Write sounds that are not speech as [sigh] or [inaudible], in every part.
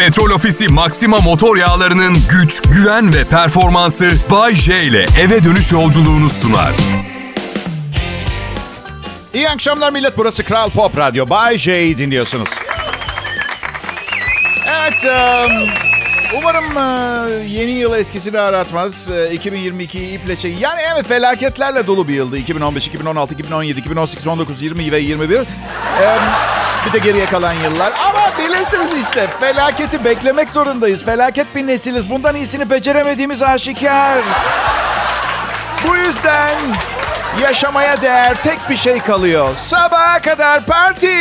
Petrol Ofisi Maxima motor yağlarının güç, güven ve performansı Bay J ile eve dönüş yolculuğunu sunar. İyi akşamlar millet. Burası Kral Pop Radyo. Bay J'yi dinliyorsunuz. Evet. um, umarım uh, yeni yıl eskisini aratmaz. Uh, 2022'yi iple çek. Yani evet felaketlerle dolu bir yıldı. 2015, 2016, 2017, 2018, 19, 20 ve 21. Bir de geriye kalan yıllar. Ama bilirsiniz işte felaketi beklemek zorundayız. Felaket bir nesiliz. Bundan iyisini beceremediğimiz aşikar. Bu yüzden yaşamaya değer tek bir şey kalıyor. Sabaha kadar parti.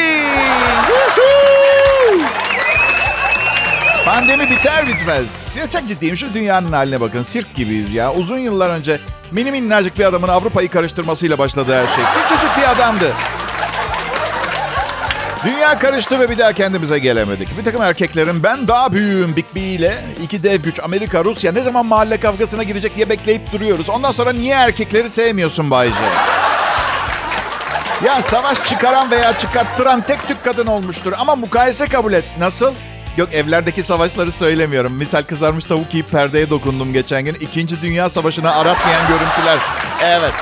Pandemi biter bitmez. Ya çok ciddiyim şu dünyanın haline bakın. Sirk gibiyiz ya. Uzun yıllar önce mini minnacık bir adamın Avrupa'yı karıştırmasıyla başladı her şey. Küçücük bir adamdı. Dünya karıştı ve bir daha kendimize gelemedik. Bir takım erkeklerin ben daha büyüğüm Big B ile iki dev güç Amerika, Rusya ne zaman mahalle kavgasına girecek diye bekleyip duruyoruz. Ondan sonra niye erkekleri sevmiyorsun Bayce? Ya savaş çıkaran veya çıkarttıran tek tük kadın olmuştur. Ama mukayese kabul et. Nasıl? Yok evlerdeki savaşları söylemiyorum. Misal kızarmış tavuk yiyip perdeye dokundum geçen gün. İkinci Dünya Savaşı'nı aratmayan görüntüler. Evet.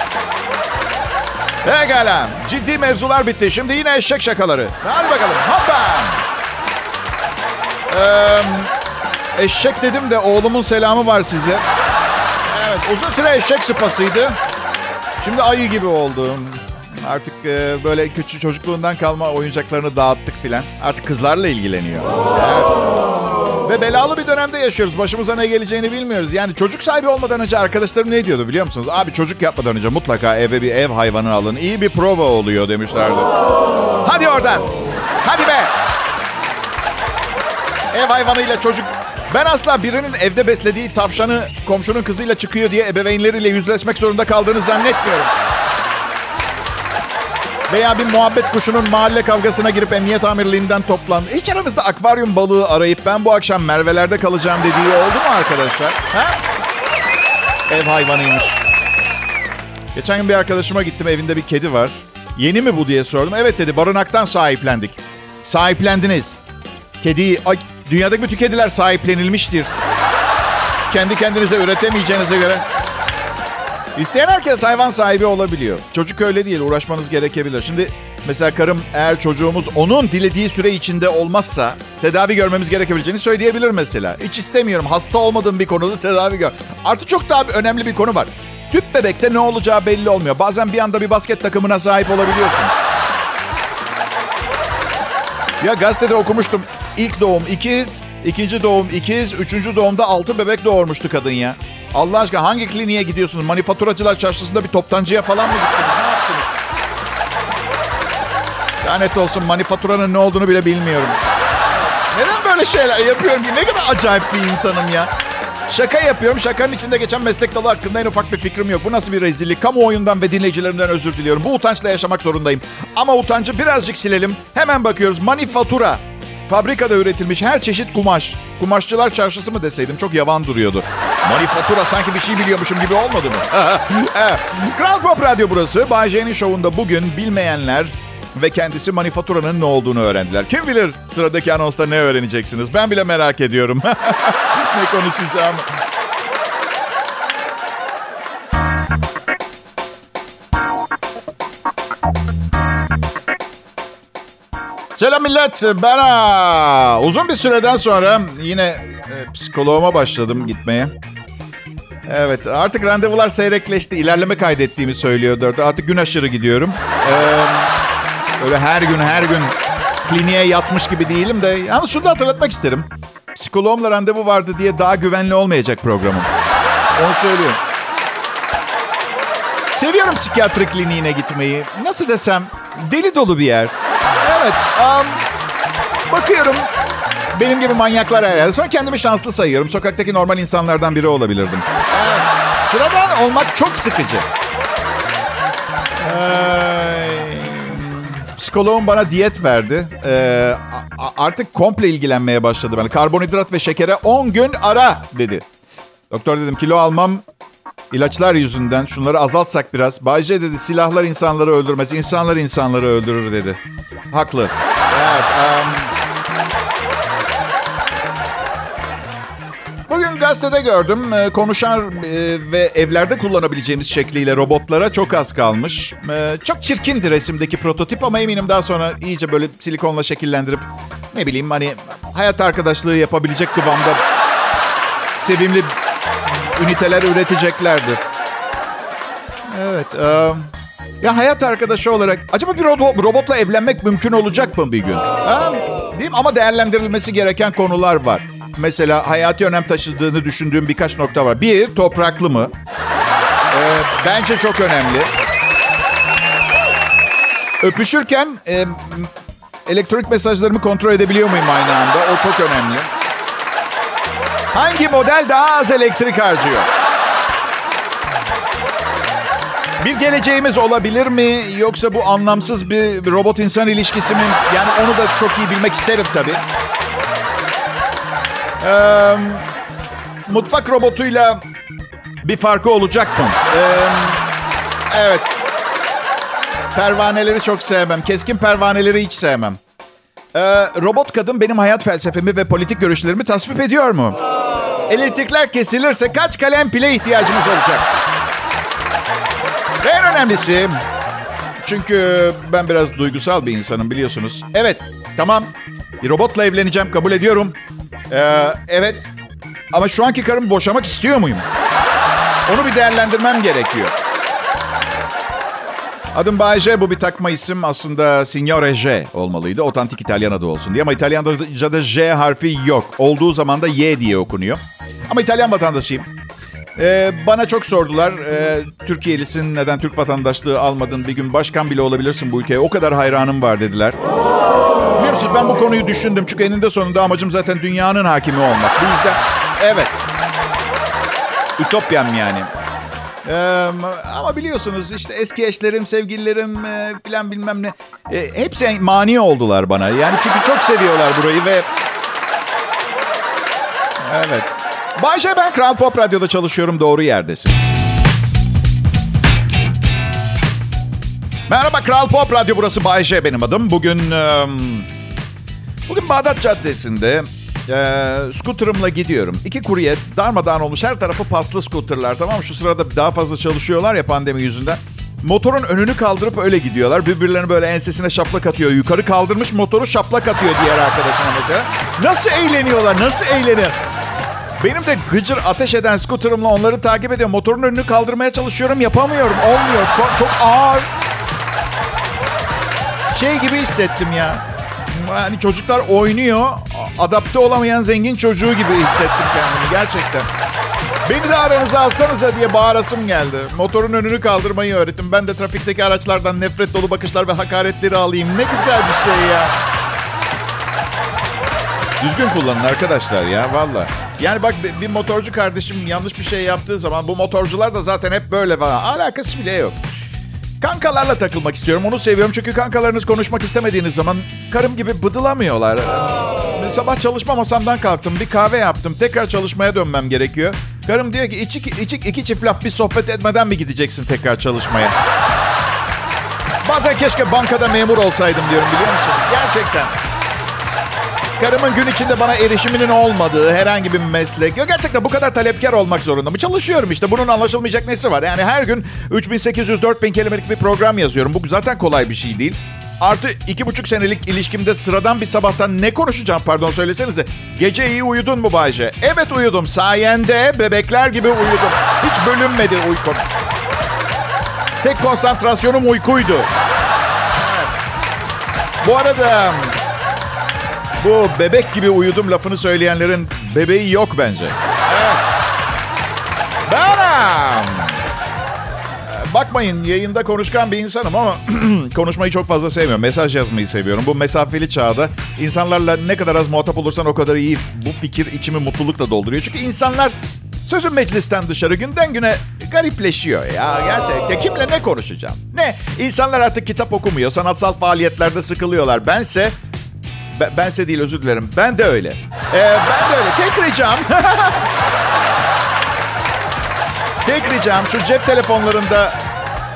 Pekala. Ciddi mevzular bitti. Şimdi yine eşek şakaları. Hadi bakalım. Hoppa. Ee, eşek dedim de oğlumun selamı var size. Evet uzun süre eşek sıpasıydı. Şimdi ayı gibi oldum. Artık e, böyle küçük çocukluğundan kalma oyuncaklarını dağıttık filan. Artık kızlarla ilgileniyor. Evet. Ve belalı bir dönemde yaşıyoruz. Başımıza ne geleceğini bilmiyoruz. Yani çocuk sahibi olmadan önce arkadaşlarım ne diyordu biliyor musunuz? Abi çocuk yapmadan önce mutlaka eve bir ev hayvanı alın. İyi bir prova oluyor demişlerdi. Hadi oradan. Hadi be. Ev hayvanıyla çocuk... Ben asla birinin evde beslediği tavşanı komşunun kızıyla çıkıyor diye ebeveynleriyle yüzleşmek zorunda kaldığını zannetmiyorum. Veya bir muhabbet kuşunun mahalle kavgasına girip emniyet amirliğinden toplan. Hiç aranızda akvaryum balığı arayıp ben bu akşam Merve'lerde kalacağım dediği oldu mu arkadaşlar? Ha? Ev hayvanıymış. Geçen gün bir arkadaşıma gittim evinde bir kedi var. Yeni mi bu diye sordum. Evet dedi barınaktan sahiplendik. Sahiplendiniz. Kediyi... Ay, dünyadaki bütün kediler sahiplenilmiştir. Kendi kendinize üretemeyeceğinize göre. İsteyen herkes hayvan sahibi olabiliyor. Çocuk öyle değil, uğraşmanız gerekebilir. Şimdi mesela karım eğer çocuğumuz onun dilediği süre içinde olmazsa tedavi görmemiz gerekebileceğini söyleyebilir mesela. Hiç istemiyorum, hasta olmadığım bir konuda tedavi gör. Artı çok daha önemli bir konu var. Tüp bebekte ne olacağı belli olmuyor. Bazen bir anda bir basket takımına sahip olabiliyorsunuz. Ya gazetede okumuştum. İlk doğum ikiz, ikinci doğum ikiz, üçüncü doğumda altı bebek doğurmuştu kadın ya. Allah aşkına hangi kliniğe gidiyorsunuz? Manifaturacılar çarşısında bir toptancıya falan mı gittiniz? Ne yaptınız? Lanet olsun manifaturanın ne olduğunu bile bilmiyorum. Neden böyle şeyler yapıyorum ki? Ne kadar acayip bir insanım ya. Şaka yapıyorum. Şakanın içinde geçen meslek dalı hakkında en ufak bir fikrim yok. Bu nasıl bir rezillik? Kamuoyundan ve dinleyicilerimden özür diliyorum. Bu utançla yaşamak zorundayım. Ama utancı birazcık silelim. Hemen bakıyoruz. Manifatura. Fabrikada üretilmiş her çeşit kumaş. Kumaşçılar çarşısı mı deseydim çok yavan duruyordu. Manifatura sanki bir şey biliyormuşum gibi olmadı mı? [laughs] Kral Pop Radyo burası. Bay J'nin şovunda bugün bilmeyenler ve kendisi manifaturanın ne olduğunu öğrendiler. Kim bilir sıradaki anonsta ne öğreneceksiniz? Ben bile merak ediyorum. [laughs] ne konuşacağım. Selam millet. Ben ha, uzun bir süreden sonra yine e, psikoloğuma başladım gitmeye. Evet artık randevular seyrekleşti. İlerleme kaydettiğimi söylüyordu. Artık gün aşırı gidiyorum. Ee, öyle her gün her gün kliniğe yatmış gibi değilim de. Yalnız şunu da hatırlatmak isterim. Psikoloğumla randevu vardı diye daha güvenli olmayacak programım. Onu söylüyorum. Seviyorum psikiyatri kliniğine gitmeyi. Nasıl desem deli dolu bir yer. Evet. Um, bakıyorum. Benim gibi manyaklar herhalde. Sonra kendimi şanslı sayıyorum. Sokaktaki normal insanlardan biri olabilirdim. Sıradan olmak çok sıkıcı. Ee, psikoloğum bana diyet verdi. Ee, artık komple ilgilenmeye başladı. Yani karbonhidrat ve şekere 10 gün ara dedi. Doktor dedim kilo almam ilaçlar yüzünden şunları azaltsak biraz. Bayce dedi silahlar insanları öldürmez. insanlar insanları öldürür dedi. Haklı. Evet. Um, Bugün gazetede gördüm. e, Konuşan e, ve evlerde kullanabileceğimiz şekliyle robotlara çok az kalmış. E, Çok çirkindi resimdeki prototip ama eminim daha sonra iyice böyle silikonla şekillendirip ne bileyim hani hayat arkadaşlığı yapabilecek kıvamda sevimli üniteler üreteceklerdir. Evet. e, ya hayat arkadaşı olarak acaba bir ro- robotla evlenmek mümkün olacak mı bir gün? Ha? Değil mi? Ama değerlendirilmesi gereken konular var. Mesela hayati önem taşıdığını düşündüğüm birkaç nokta var. Bir, topraklı mı? Ee, bence çok önemli. Öpüşürken e, elektronik mesajlarımı kontrol edebiliyor muyum aynı anda? O çok önemli. Hangi model daha az elektrik harcıyor? Bir geleceğimiz olabilir mi? Yoksa bu anlamsız bir robot insan ilişkisi mi? Yani onu da çok iyi bilmek isterim tabii. Ee, mutfak robotuyla bir farkı olacak mı? Ee, evet. Pervaneleri çok sevmem. Keskin pervaneleri hiç sevmem. Ee, robot kadın benim hayat felsefemi ve politik görüşlerimi tasvip ediyor mu? Elektrikler kesilirse kaç kalem pile ihtiyacımız olacak? En önemlisi çünkü ben biraz duygusal bir insanım biliyorsunuz. Evet tamam bir robotla evleneceğim kabul ediyorum. Ee, evet ama şu anki karımı boşamak istiyor muyum? Onu bir değerlendirmem gerekiyor. Adım Bay J, bu bir takma isim. Aslında Signore J olmalıydı. Otantik İtalyan adı olsun diye. Ama İtalyanca'da J harfi yok. Olduğu zaman da Y diye okunuyor. Ama İtalyan vatandaşıyım. Ee, bana çok sordular. Ee, Türkiye'lisin neden Türk vatandaşlığı almadın? Bir gün başkan bile olabilirsin bu ülkeye. O kadar hayranım var dediler. Biliyor musunuz ben bu konuyu düşündüm. Çünkü eninde sonunda amacım zaten dünyanın hakimi olmak. Bu yüzden evet. Ütopyam yani. Ee, ama biliyorsunuz işte eski eşlerim, sevgililerim e, filan bilmem ne. E, hepsi mani oldular bana. Yani çünkü çok seviyorlar burayı ve... Evet. Bayce ben Kral Pop Radyo'da çalışıyorum. Doğru yerdesin. Merhaba Kral Pop Radyo burası Bayce benim adım. Bugün... e, bugün Bağdat Caddesi'nde e, scooter'ımla gidiyorum. İki kurye darmadağın olmuş her tarafı paslı scooter'lar tamam? Şu sırada daha fazla çalışıyorlar ya pandemi yüzünden. Motorun önünü kaldırıp öyle gidiyorlar. Birbirlerine böyle ensesine şaplak atıyor. Yukarı kaldırmış motoru şaplak atıyor diğer arkadaşına mesela. Nasıl eğleniyorlar? Nasıl eğleniyor? Benim de gıcır ateş eden scooter'ımla onları takip ediyorum. Motorun önünü kaldırmaya çalışıyorum. Yapamıyorum. Olmuyor. Çok ağır. Şey gibi hissettim ya. Yani çocuklar oynuyor. Adapte olamayan zengin çocuğu gibi hissettim kendimi gerçekten. Beni de aranıza alsanıza diye bağırasım geldi. Motorun önünü kaldırmayı öğretin. Ben de trafikteki araçlardan nefret dolu bakışlar ve hakaretleri alayım. Ne güzel bir şey ya. Düzgün kullanın arkadaşlar ya valla. Yani bak bir- motorcu kardeşim yanlış bir şey yaptığı zaman bu motorcular da zaten hep böyle falan. Alakası bile yok. Kankalarla takılmak istiyorum. Onu seviyorum çünkü kankalarınız konuşmak istemediğiniz zaman karım gibi bıdılamıyorlar. Sabah çalışma masamdan kalktım. Bir kahve yaptım. Tekrar çalışmaya dönmem gerekiyor. Karım diyor ki içik, içik iki çift laf bir sohbet etmeden mi gideceksin tekrar çalışmaya? Bazen keşke bankada memur olsaydım diyorum biliyor musun? Gerçekten. Karımın gün içinde bana erişiminin olmadığı herhangi bir meslek. Yok gerçekten bu kadar talepkar olmak zorunda mı? Çalışıyorum işte. Bunun anlaşılmayacak nesi var? Yani her gün 3800-4000 kelimelik bir program yazıyorum. Bu zaten kolay bir şey değil. Artı iki buçuk senelik ilişkimde sıradan bir sabahtan ne konuşacağım pardon söylesenize. Gece iyi uyudun mu Bayce? Evet uyudum. Sayende bebekler gibi uyudum. Hiç bölünmedi uykum. Tek konsantrasyonum uykuydu. Evet. Bu arada bu bebek gibi uyudum lafını söyleyenlerin bebeği yok bence. Evet. Benim. Bakmayın yayında konuşkan bir insanım ama [clears throat] konuşmayı çok fazla sevmiyorum. Mesaj yazmayı seviyorum. Bu mesafeli çağda insanlarla ne kadar az muhatap olursan o kadar iyi. Bu fikir içimi mutlulukla dolduruyor. Çünkü insanlar sözün meclisten dışarı günden güne garipleşiyor ya gerçekten. Kimle ne konuşacağım? Ne? İnsanlar artık kitap okumuyor. Sanatsal faaliyetlerde sıkılıyorlar. Bense ben, bense değil özür dilerim. Ben de öyle. Ee, ben de öyle. Tek ricam... [laughs] Tek ricam şu cep telefonlarında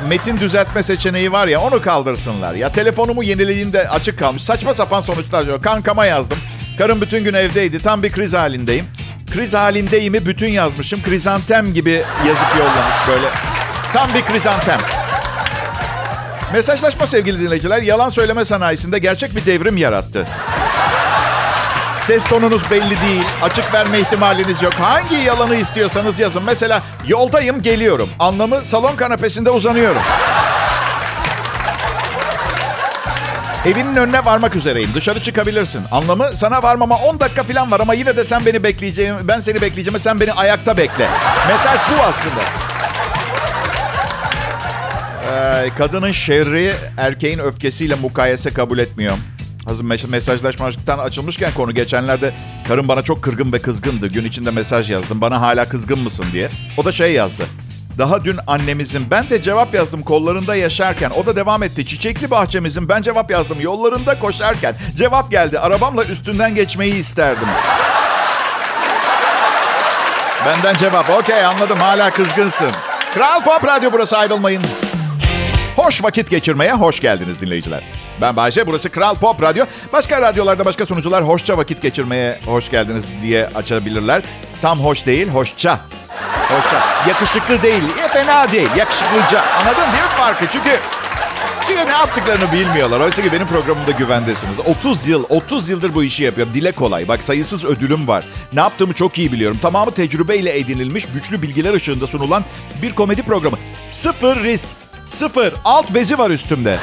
metin düzeltme seçeneği var ya onu kaldırsınlar. Ya telefonumu yenilediğinde açık kalmış. Saçma sapan sonuçlar diyor. Kankama yazdım. Karım bütün gün evdeydi. Tam bir kriz halindeyim. Kriz halindeyimi bütün yazmışım. Krizantem gibi yazıp yollamış böyle. Tam bir krizantem. Mesajlaşma sevgili dinleyiciler yalan söyleme sanayisinde gerçek bir devrim yarattı. Ses tonunuz belli değil. Açık verme ihtimaliniz yok. Hangi yalanı istiyorsanız yazın. Mesela yoldayım geliyorum. Anlamı salon kanepesinde uzanıyorum. Evinin önüne varmak üzereyim. Dışarı çıkabilirsin. Anlamı sana varmama 10 dakika falan var ama yine de sen beni bekleyeceğim. Ben seni bekleyeceğim sen beni ayakta bekle. Mesaj bu aslında. Ee, kadının şerri erkeğin öfkesiyle mukayese kabul etmiyor. Hazır mesajlaşmaktan açılmışken konu geçenlerde karım bana çok kırgın ve kızgındı. Gün içinde mesaj yazdım. Bana hala kızgın mısın diye. O da şey yazdı. Daha dün annemizin ben de cevap yazdım kollarında yaşarken. O da devam etti. Çiçekli bahçemizin ben cevap yazdım yollarında koşarken. Cevap geldi. Arabamla üstünden geçmeyi isterdim. Benden cevap. Okey anladım hala kızgınsın. Kral Pop Radyo burası ayrılmayın. Hoş vakit geçirmeye hoş geldiniz dinleyiciler. Ben Bayce, burası Kral Pop Radyo. Başka radyolarda başka sunucular hoşça vakit geçirmeye hoş geldiniz diye açabilirler. Tam hoş değil, hoşça. Hoşça. Yakışıklı değil, ya fena değil, yakışıklıca. Anladın değil mi farkı? Çünkü çünkü ne yaptıklarını bilmiyorlar. Oysa ki benim programımda güvendesiniz. 30 yıl, 30 yıldır bu işi yapıyorum. Dile kolay. Bak sayısız ödülüm var. Ne yaptığımı çok iyi biliyorum. Tamamı tecrübeyle edinilmiş, güçlü bilgiler ışığında sunulan bir komedi programı. Sıfır risk, sıfır. Alt bezi var üstümde.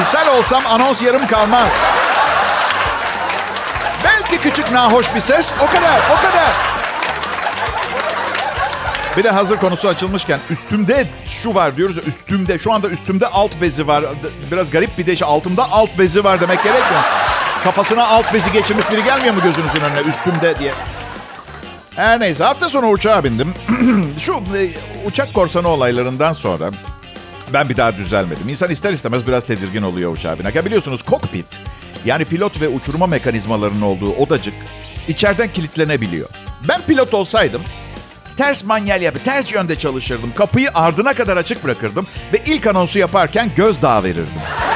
İshal olsam anons yarım kalmaz. Belki küçük nahoş bir ses. O kadar, o kadar. Bir de hazır konusu açılmışken üstümde şu var diyoruz ya üstümde. Şu anda üstümde alt bezi var. Biraz garip bir de işte altımda alt bezi var demek gerekmiyor. Kafasına alt bezi geçirmiş biri gelmiyor mu gözünüzün önüne üstümde diye. Her neyse hafta sonu uçağa bindim. [clears throat] şu e, uçak korsanı olaylarından sonra ben bir daha düzelmedim. İnsan ister istemez biraz tedirgin oluyor uçağa binerken. Biliyorsunuz kokpit yani pilot ve uçurma mekanizmalarının olduğu odacık içeriden kilitlenebiliyor. Ben pilot olsaydım ters manyel yapı, ters yönde çalışırdım. Kapıyı ardına kadar açık bırakırdım ve ilk anonsu yaparken gözdağı verirdim.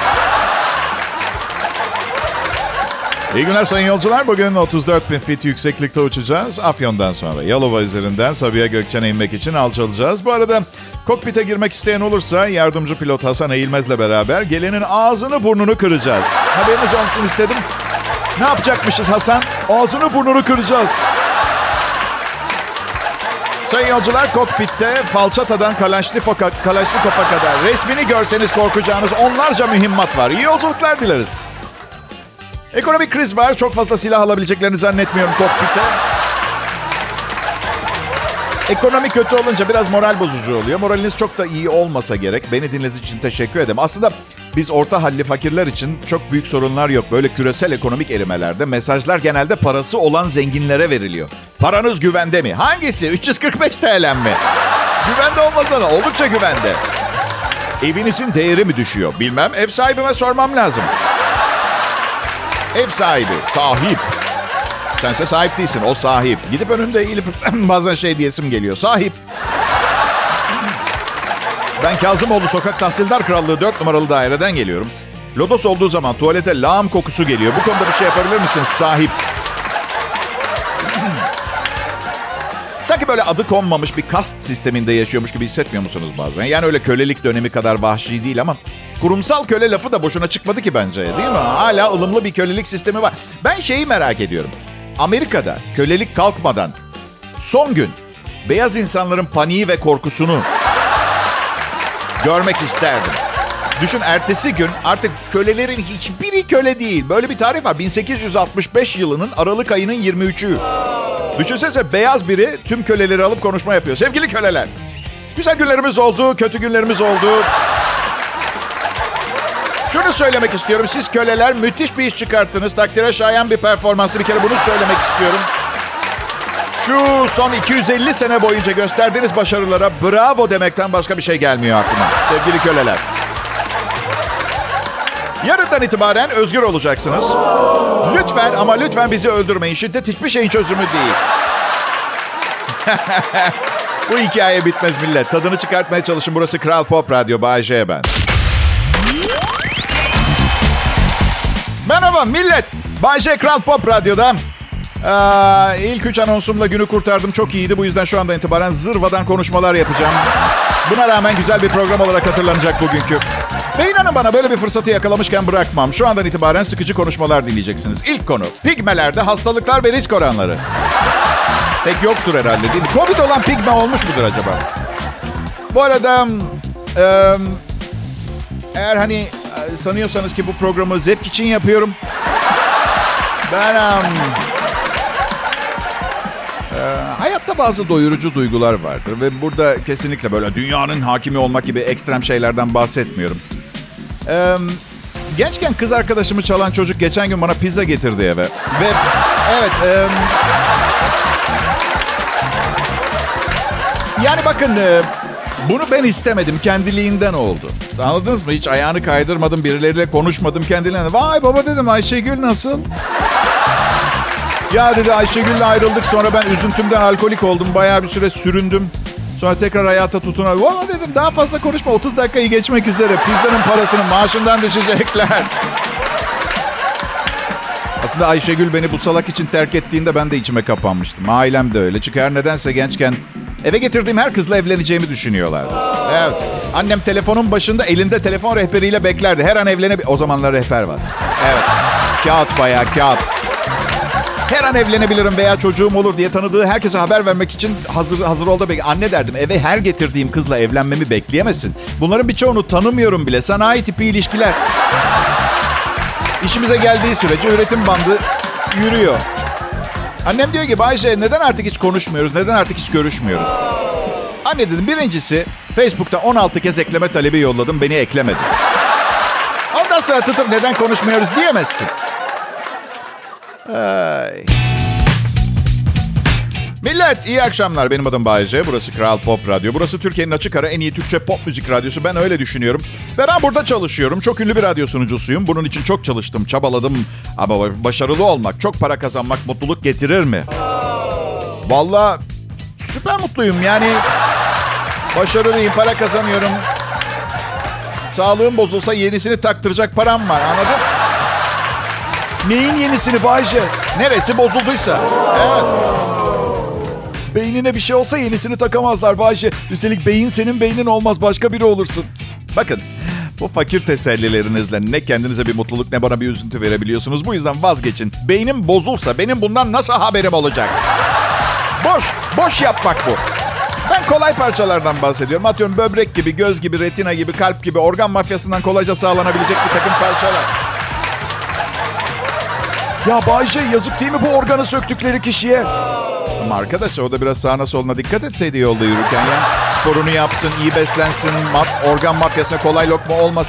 İyi günler sayın yolcular. Bugün 34 bin fit yükseklikte uçacağız. Afyon'dan sonra Yalova üzerinden Sabiha Gökçen'e inmek için alçalacağız. Bu arada kokpite girmek isteyen olursa yardımcı pilot Hasan Eğilmez'le beraber gelenin ağzını burnunu kıracağız. Haberiniz olsun istedim. Ne yapacakmışız Hasan? Ağzını burnunu kıracağız. Sayın yolcular kokpitte falçatadan Kalaşnikov'a kadar resmini görseniz korkacağınız onlarca mühimmat var. İyi yolculuklar dileriz. Ekonomik kriz var. Çok fazla silah alabileceklerini zannetmiyorum kokpite. Ekonomi kötü olunca biraz moral bozucu oluyor. Moraliniz çok da iyi olmasa gerek. Beni dinlediğiniz için teşekkür ederim. Aslında biz orta halli fakirler için çok büyük sorunlar yok. Böyle küresel ekonomik erimelerde mesajlar genelde parası olan zenginlere veriliyor. Paranız güvende mi? Hangisi? 345 TL mi? güvende olmasa da oldukça güvende. Evinizin değeri mi düşüyor? Bilmem. Ev sahibime sormam lazım. Ev sahibi, sahip. Sense sahip değilsin, o sahip. Gidip önünde eğilip [clears throat] bazen şey diyesim geliyor. Sahip. Ben Kazımoğlu Sokak Tahsildar Krallığı 4 numaralı daireden geliyorum. Lodos olduğu zaman tuvalete lağım kokusu geliyor. Bu konuda bir şey yapabilir misiniz sahip? [clears throat] Sanki böyle adı konmamış bir kast sisteminde yaşıyormuş gibi hissetmiyor musunuz bazen? Yani öyle kölelik dönemi kadar vahşi değil ama kurumsal köle lafı da boşuna çıkmadı ki bence değil mi? Hala ılımlı bir kölelik sistemi var. Ben şeyi merak ediyorum. Amerika'da kölelik kalkmadan son gün beyaz insanların paniği ve korkusunu görmek isterdim. Düşün ertesi gün artık kölelerin hiçbiri köle değil. Böyle bir tarih var. 1865 yılının Aralık ayının 23'ü. Düşünsene beyaz biri tüm köleleri alıp konuşma yapıyor. Sevgili köleler. Güzel günlerimiz oldu, kötü günlerimiz oldu. Şunu söylemek istiyorum. Siz köleler müthiş bir iş çıkarttınız. Takdire şayan bir performanslı bir kere bunu söylemek istiyorum. Şu son 250 sene boyunca gösterdiğiniz başarılara bravo demekten başka bir şey gelmiyor aklıma. Sevgili köleler. Yarından itibaren özgür olacaksınız. Lütfen ama lütfen bizi öldürmeyin. Şiddet hiçbir şeyin çözümü değil. [laughs] Bu hikaye bitmez millet. Tadını çıkartmaya çalışın. Burası Kral Pop Radyo. Bay J ben. Merhaba millet. Bay J Kral Pop Radyo'da. Ee, ilk üç anonsumla günü kurtardım. Çok iyiydi. Bu yüzden şu anda itibaren zırvadan konuşmalar yapacağım. Buna rağmen güzel bir program olarak hatırlanacak bugünkü. Ve inanın bana böyle bir fırsatı yakalamışken bırakmam. Şu andan itibaren sıkıcı konuşmalar dinleyeceksiniz. İlk konu pigmelerde hastalıklar ve risk oranları. Pek yoktur herhalde değil mi? Covid olan pigme olmuş mudur acaba? Bu arada e, eğer hani sanıyorsanız ki bu programı zevk için yapıyorum. Ben um, e, hayatta bazı doyurucu duygular vardır ve burada kesinlikle böyle dünyanın hakimi olmak gibi ekstrem şeylerden bahsetmiyorum. E, gençken kız arkadaşımı çalan çocuk geçen gün bana pizza getirdi eve ve evet. E, yani bakın e, bunu ben istemedim. Kendiliğinden oldu. Anladınız mı? Hiç ayağını kaydırmadım. Birileriyle konuşmadım. Kendiliğinden. Vay baba dedim Ayşegül nasıl? Ya dedi Ayşegül'le ayrıldık. Sonra ben üzüntümden alkolik oldum. Bayağı bir süre süründüm. Sonra tekrar hayata tutunabildim. Valla dedim daha fazla konuşma. 30 dakikayı geçmek üzere. Pizzanın parasını maaşından düşecekler. Aslında Ayşegül beni bu salak için terk ettiğinde ben de içime kapanmıştım. Ailem de öyle. Çünkü her nedense gençken eve getirdiğim her kızla evleneceğimi düşünüyorlardı. Evet. Annem telefonun başında elinde telefon rehberiyle beklerdi. Her an evlene... O zamanlar rehber var. Evet. Kağıt bayağı kağıt. Her an evlenebilirim veya çocuğum olur diye tanıdığı herkese haber vermek için hazır hazır ol da bek- Anne derdim eve her getirdiğim kızla evlenmemi bekleyemesin. Bunların birçoğunu tanımıyorum bile. Sanayi tipi ilişkiler. İşimize geldiği sürece üretim bandı yürüyor. Annem diyor ki Bayşe neden artık hiç konuşmuyoruz? Neden artık hiç görüşmüyoruz? Anne dedim birincisi Facebook'ta 16 kez ekleme talebi yolladım. Beni eklemedi. Ondan sonra tutup neden konuşmuyoruz diyemezsin. Ay. Millet iyi akşamlar. Benim adım Bayece. Burası Kral Pop Radyo. Burası Türkiye'nin açık ara en iyi Türkçe pop müzik radyosu. Ben öyle düşünüyorum. Ve ben burada çalışıyorum. Çok ünlü bir radyo sunucusuyum. Bunun için çok çalıştım, çabaladım. Ama başarılı olmak, çok para kazanmak mutluluk getirir mi? Vallahi süper mutluyum. Yani başarılıyım, para kazanıyorum. Sağlığım bozulsa yenisini taktıracak param var. Anladın? Neyin yenisini Bayce? Neresi bozulduysa. Evet. Beynine bir şey olsa yenisini takamazlar Bayce. Üstelik beyin senin beynin olmaz başka biri olursun. Bakın bu fakir tesellilerinizle ne kendinize bir mutluluk ne bana bir üzüntü verebiliyorsunuz. Bu yüzden vazgeçin. Beynim bozulsa benim bundan nasıl haberim olacak? Boş, boş yapmak bu. Ben kolay parçalardan bahsediyorum. Atıyorum böbrek gibi, göz gibi, retina gibi, kalp gibi organ mafyasından kolayca sağlanabilecek bir takım parçalar. Ya Bayce yazık değil mi bu organı söktükleri kişiye? Ama arkadaş o da biraz sağına soluna dikkat etseydi yolda yürürken ya. Sporunu yapsın, iyi beslensin, maf- organ mafyasına kolay lokma olmaz.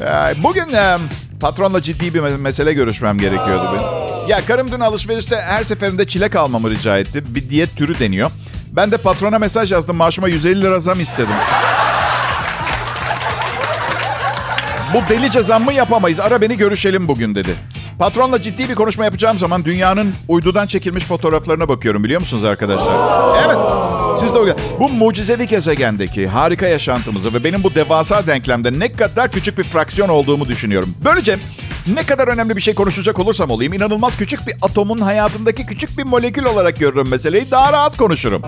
Ee, Bugün e, patronla ciddi bir me- mesele görüşmem gerekiyordu benim. Ya karım dün alışverişte her seferinde çilek almamı rica etti. Bir diyet türü deniyor. Ben de patrona mesaj yazdım. Maaşıma 150 lira zam istedim. Bu delice zammı yapamayız. Ara beni görüşelim bugün dedi. Patronla ciddi bir konuşma yapacağım zaman dünyanın uydudan çekilmiş fotoğraflarına bakıyorum biliyor musunuz arkadaşlar? Evet. Siz de o Bu mucizevi gezegendeki harika yaşantımızı ve benim bu devasa denklemde ne kadar küçük bir fraksiyon olduğumu düşünüyorum. Böylece ne kadar önemli bir şey konuşacak olursam olayım inanılmaz küçük bir atomun hayatındaki küçük bir molekül olarak görürüm meseleyi. Daha rahat konuşurum.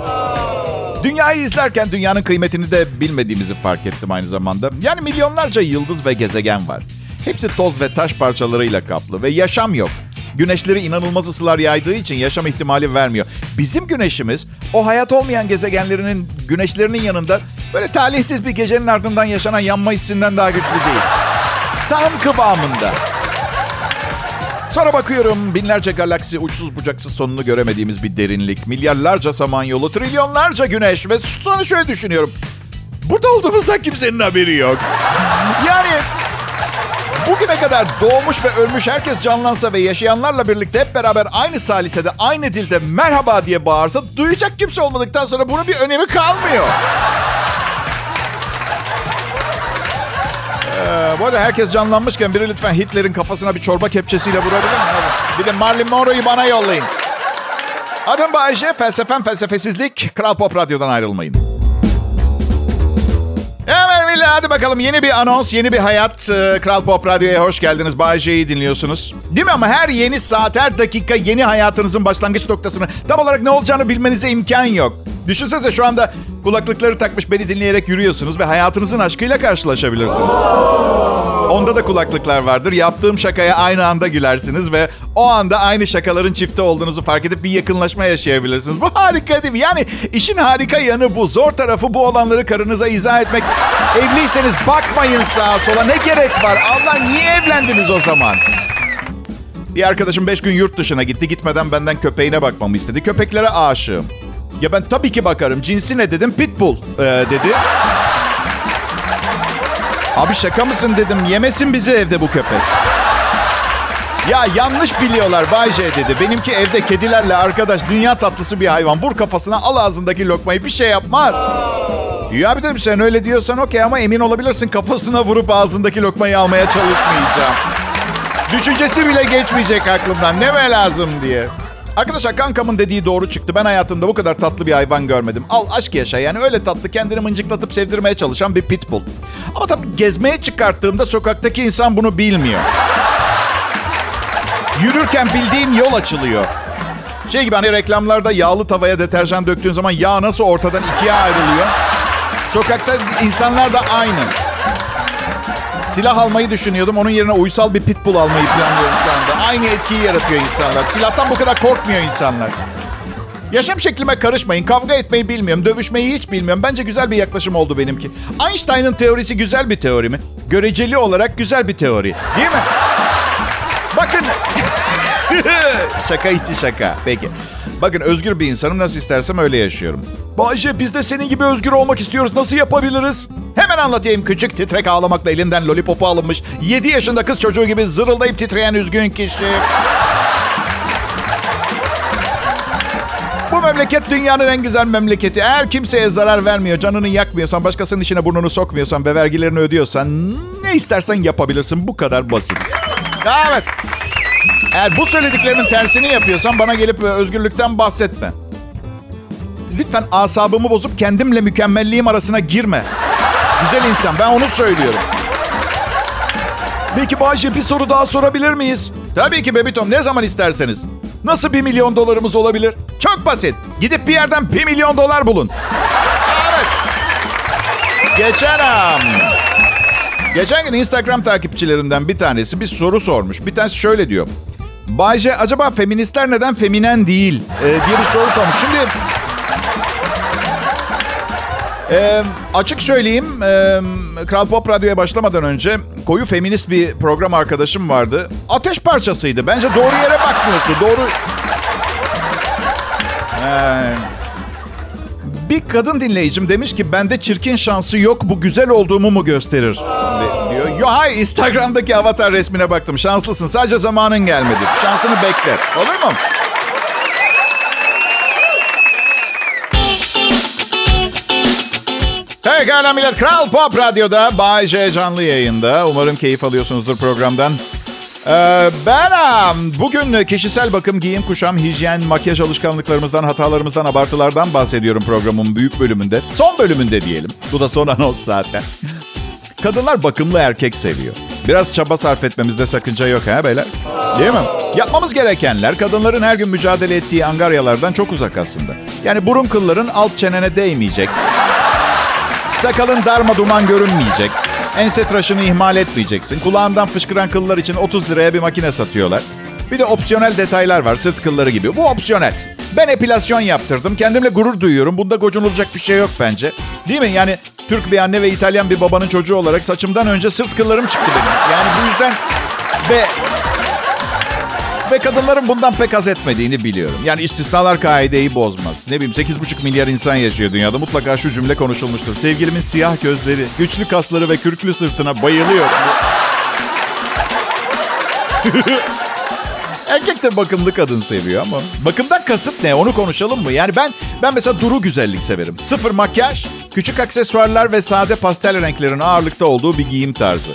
Dünyayı izlerken dünyanın kıymetini de bilmediğimizi fark ettim aynı zamanda. Yani milyonlarca yıldız ve gezegen var. Hepsi toz ve taş parçalarıyla kaplı ve yaşam yok. Güneşleri inanılmaz ısılar yaydığı için yaşam ihtimali vermiyor. Bizim güneşimiz o hayat olmayan gezegenlerinin güneşlerinin yanında böyle talihsiz bir gecenin ardından yaşanan yanma hissinden daha güçlü değil. Tam kıvamında. Sonra bakıyorum binlerce galaksi uçsuz bucaksız sonunu göremediğimiz bir derinlik. Milyarlarca samanyolu, trilyonlarca güneş ve sonra şöyle düşünüyorum. Burada olduğumuzdan kimsenin haberi yok. Yani kadar doğmuş ve ölmüş herkes canlansa ve yaşayanlarla birlikte hep beraber aynı salisede, aynı dilde merhaba diye bağırsa duyacak kimse olmadıktan sonra bunun bir önemi kalmıyor. Ee, bu arada herkes canlanmışken biri lütfen Hitler'in kafasına bir çorba kepçesiyle vurabilir mi? Bir de Marilyn Monroe'yu bana yollayın. Adım Bayece, felsefem felsefesizlik. Kral Pop Radyo'dan ayrılmayın. Evet millet hadi bakalım yeni bir anons, yeni bir hayat. Ee, Kral Pop Radyo'ya hoş geldiniz. Bay J'yi dinliyorsunuz. Değil mi ama her yeni saat, her dakika yeni hayatınızın başlangıç noktasını tam olarak ne olacağını bilmenize imkan yok. Düşünsenize şu anda kulaklıkları takmış beni dinleyerek yürüyorsunuz ve hayatınızın aşkıyla karşılaşabilirsiniz. Onda da kulaklıklar vardır. Yaptığım şakaya aynı anda gülersiniz ve o anda aynı şakaların çifte olduğunuzu fark edip bir yakınlaşma yaşayabilirsiniz. Bu harika değil mi? Yani işin harika yanı bu. Zor tarafı bu olanları karınıza izah etmek. Evliyseniz bakmayın sağa sola. Ne gerek var? Allah niye evlendiniz o zaman? Bir arkadaşım beş gün yurt dışına gitti. Gitmeden benden köpeğine bakmamı istedi. Köpeklere aşığım. Ya ben tabii ki bakarım. Cinsi ne dedim? Pitbull ee, dedi. Abi şaka mısın dedim. Yemesin bizi evde bu köpek. Ya yanlış biliyorlar Bay J dedi. Benimki evde kedilerle arkadaş dünya tatlısı bir hayvan. Vur kafasına al ağzındaki lokmayı bir şey yapmaz. Ya bir dedim sen öyle diyorsan okey ama emin olabilirsin kafasına vurup ağzındaki lokmayı almaya çalışmayacağım. Düşüncesi bile geçmeyecek aklımdan ne mi lazım diye. Arkadaşlar kankamın dediği doğru çıktı. Ben hayatımda bu kadar tatlı bir hayvan görmedim. Al aşk yaşa yani öyle tatlı kendini mıncıklatıp sevdirmeye çalışan bir pitbull. Ama tabii gezmeye çıkarttığımda sokaktaki insan bunu bilmiyor. Yürürken bildiğin yol açılıyor. Şey gibi hani reklamlarda yağlı tavaya deterjan döktüğün zaman yağ nasıl ortadan ikiye ayrılıyor. Sokakta insanlar da aynı. Silah almayı düşünüyordum. Onun yerine uysal bir pitbull almayı planlıyorum şu anda. Aynı etkiyi yaratıyor insanlar. Silahtan bu kadar korkmuyor insanlar. Yaşam şeklime karışmayın. Kavga etmeyi bilmiyorum. Dövüşmeyi hiç bilmiyorum. Bence güzel bir yaklaşım oldu benimki. Einstein'ın teorisi güzel bir teori mi? Göreceli olarak güzel bir teori. Değil mi? Bakın. [laughs] şaka içi şaka. Peki. Bakın özgür bir insanım. Nasıl istersem öyle yaşıyorum. Bayce biz de senin gibi özgür olmak istiyoruz. Nasıl yapabiliriz? Hemen anlatayım. Küçük titrek ağlamakla elinden lollipopu alınmış. 7 yaşında kız çocuğu gibi zırıldayıp titreyen üzgün kişi. Bu memleket dünyanın en güzel memleketi. Eğer kimseye zarar vermiyor, canını yakmıyorsan, başkasının işine burnunu sokmuyorsan ve vergilerini ödüyorsan ne istersen yapabilirsin. Bu kadar basit. Evet. Eğer bu söylediklerinin tersini yapıyorsan bana gelip özgürlükten bahsetme. Lütfen asabımı bozup kendimle mükemmelliğim arasına girme. Güzel insan ben onu söylüyorum. Peki Bayce bir soru daha sorabilir miyiz? Tabii ki Bebitom ne zaman isterseniz. Nasıl bir milyon dolarımız olabilir? Çok basit. Gidip bir yerden 1 milyon dolar bulun. Evet. Geçen an... Geçen gün Instagram takipçilerinden bir tanesi bir soru sormuş. Bir tanesi şöyle diyor. Bayce acaba feministler neden feminen değil ee, diye bir soru sormuş. Şimdi ee, açık söyleyeyim, e, Kral Pop Radyo'ya başlamadan önce koyu feminist bir program arkadaşım vardı. Ateş parçasıydı. Bence doğru yere bakmıyordu. Doğru... Ee, bir kadın dinleyicim demiş ki bende çirkin şansı yok bu güzel olduğumu mu gösterir diyor. Yo hayır Instagram'daki avatar resmine baktım. Şanslısın sadece zamanın gelmedi. Şansını bekle. Olur mu? Pekala millet. Kral Pop Radyo'da Bay J canlı yayında. Umarım keyif alıyorsunuzdur programdan. Ee, ben bugün kişisel bakım, giyim, kuşam, hijyen, makyaj alışkanlıklarımızdan, hatalarımızdan, abartılardan bahsediyorum programın büyük bölümünde. Son bölümünde diyelim. Bu da son anons zaten. Kadınlar bakımlı erkek seviyor. Biraz çaba sarf etmemizde sakınca yok ha beyler? Değil mi? Yapmamız gerekenler kadınların her gün mücadele ettiği angaryalardan çok uzak aslında. Yani burun kılların alt çenene değmeyecek. Sakalın darma duman görünmeyecek. Ense tıraşını ihmal etmeyeceksin. Kulağından fışkıran kıllar için 30 liraya bir makine satıyorlar. Bir de opsiyonel detaylar var sırt kılları gibi. Bu opsiyonel. Ben epilasyon yaptırdım. Kendimle gurur duyuyorum. Bunda gocunulacak bir şey yok bence. Değil mi? Yani Türk bir anne ve İtalyan bir babanın çocuğu olarak saçımdan önce sırt kıllarım çıktı benim. Yani bu yüzden ve ve kadınların bundan pek az etmediğini biliyorum. Yani istisnalar kaideyi bozmaz. Ne bileyim 8,5 milyar insan yaşıyor dünyada. Mutlaka şu cümle konuşulmuştur. Sevgilimin siyah gözleri, güçlü kasları ve kürklü sırtına bayılıyorum. [laughs] Erkek de bakımlı kadın seviyor ama bakımdan kasıt ne? Onu konuşalım mı? Yani ben ben mesela duru güzellik severim. Sıfır makyaj, küçük aksesuarlar ve sade pastel renklerin ağırlıkta olduğu bir giyim tarzı.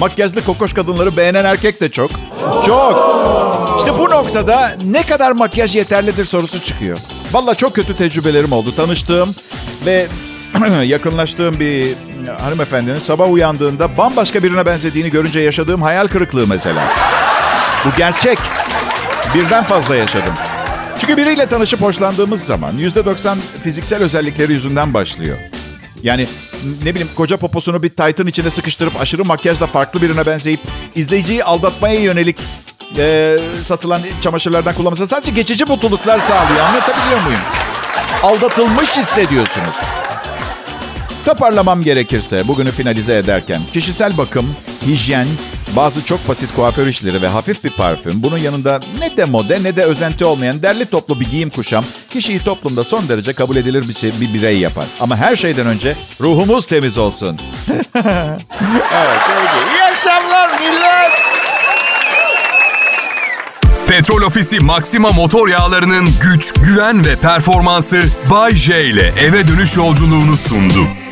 Makyajlı kokoş kadınları beğenen erkek de çok. Çok. İşte bu noktada ne kadar makyaj yeterlidir sorusu çıkıyor. Valla çok kötü tecrübelerim oldu. Tanıştığım ve [clears throat] yakınlaştığım bir hanımefendinin sabah uyandığında bambaşka birine benzediğini görünce yaşadığım hayal kırıklığı mesela. Bu gerçek. Birden fazla yaşadım. Çünkü biriyle tanışıp hoşlandığımız zaman %90 fiziksel özellikleri yüzünden başlıyor. Yani ne bileyim koca poposunu bir taytın içine sıkıştırıp aşırı makyajla farklı birine benzeyip izleyiciyi aldatmaya yönelik e, satılan çamaşırlardan kullanması sadece geçici mutluluklar sağlıyor. Anlatabiliyor muyum? Aldatılmış hissediyorsunuz. Toparlamam gerekirse bugünü finalize ederken kişisel bakım, hijyen, bazı çok basit kuaför işleri ve hafif bir parfüm, bunun yanında ne de mode ne de özenti olmayan derli toplu bir giyim kuşam kişiyi toplumda son derece kabul edilir bir, şey, bir birey yapar. Ama her şeyden önce ruhumuz temiz olsun. [laughs] evet. İyi akşamlar millet. Petrol Ofisi Maxima motor yağlarının güç, güven ve performansı Bay J ile eve dönüş yolculuğunu sundu.